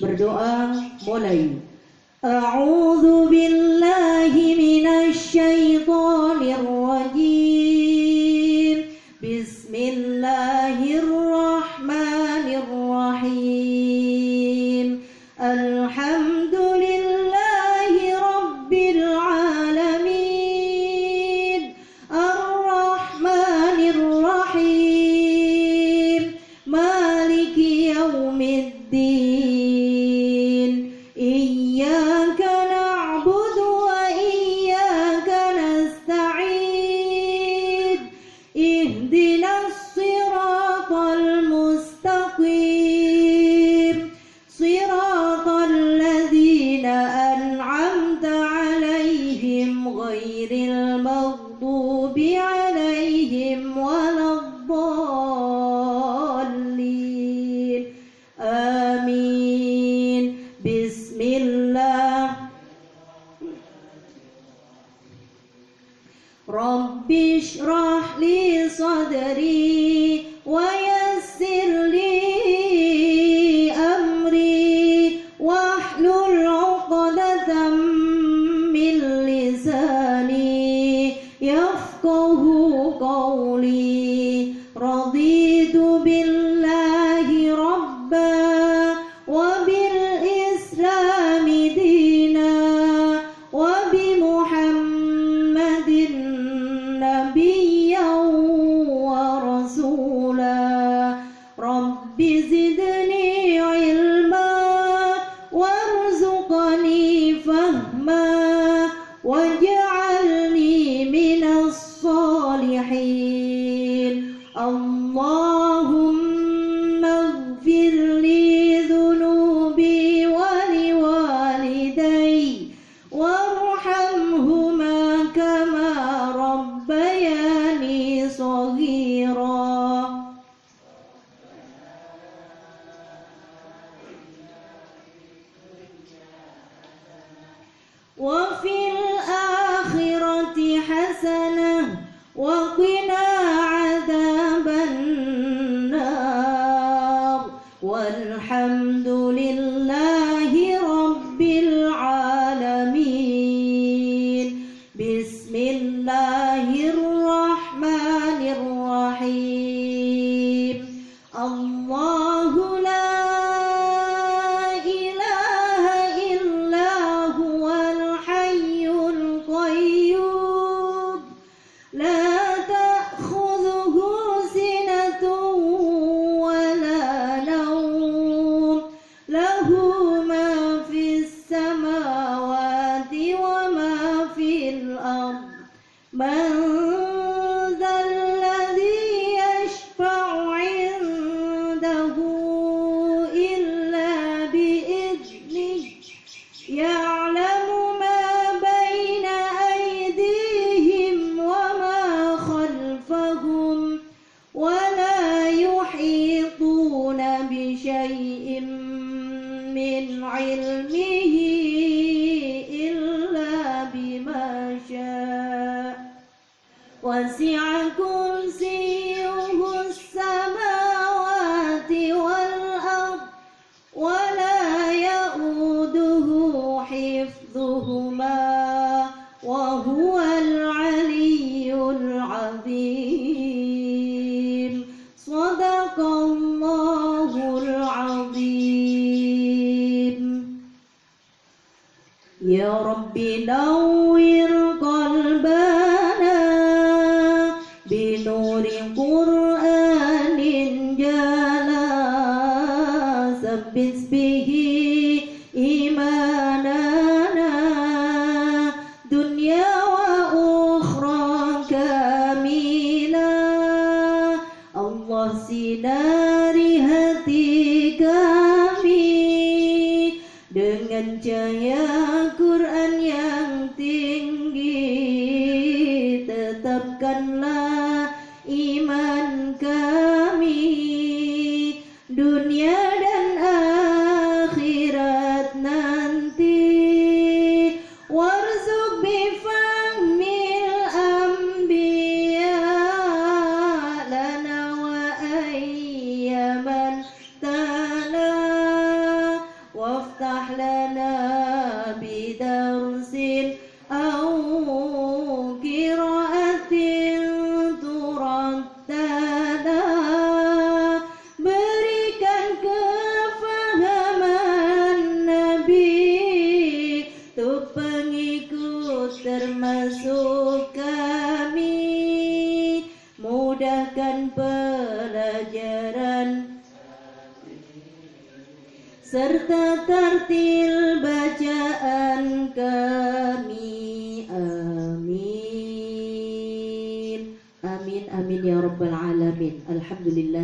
berdoa mulai. A'udzu billahi minasy syaithanir rajim. Bismillah عليهم ولا الضالين. آمين. بسم الله. رب اشرح لي صدري. صغيرا. وفي الآخرة حسنة وقنا عذاب النار. والحمد لله وسع كرسيه السماوات والأرض ولا يؤوده حفظهما وهو العلي العظيم. صدق الله العظيم. يا رب لو Dari hati kami. Dengan cahaya Quran yang tinggi tetapkanlah وافتح لنا بدرس أو قراءة ترددنا berikan kefahaman Nabi untuk pengikut termasuk serta tartil bacaan kami. Amin. Amin amin ya rabbal alamin. Alhamdulillah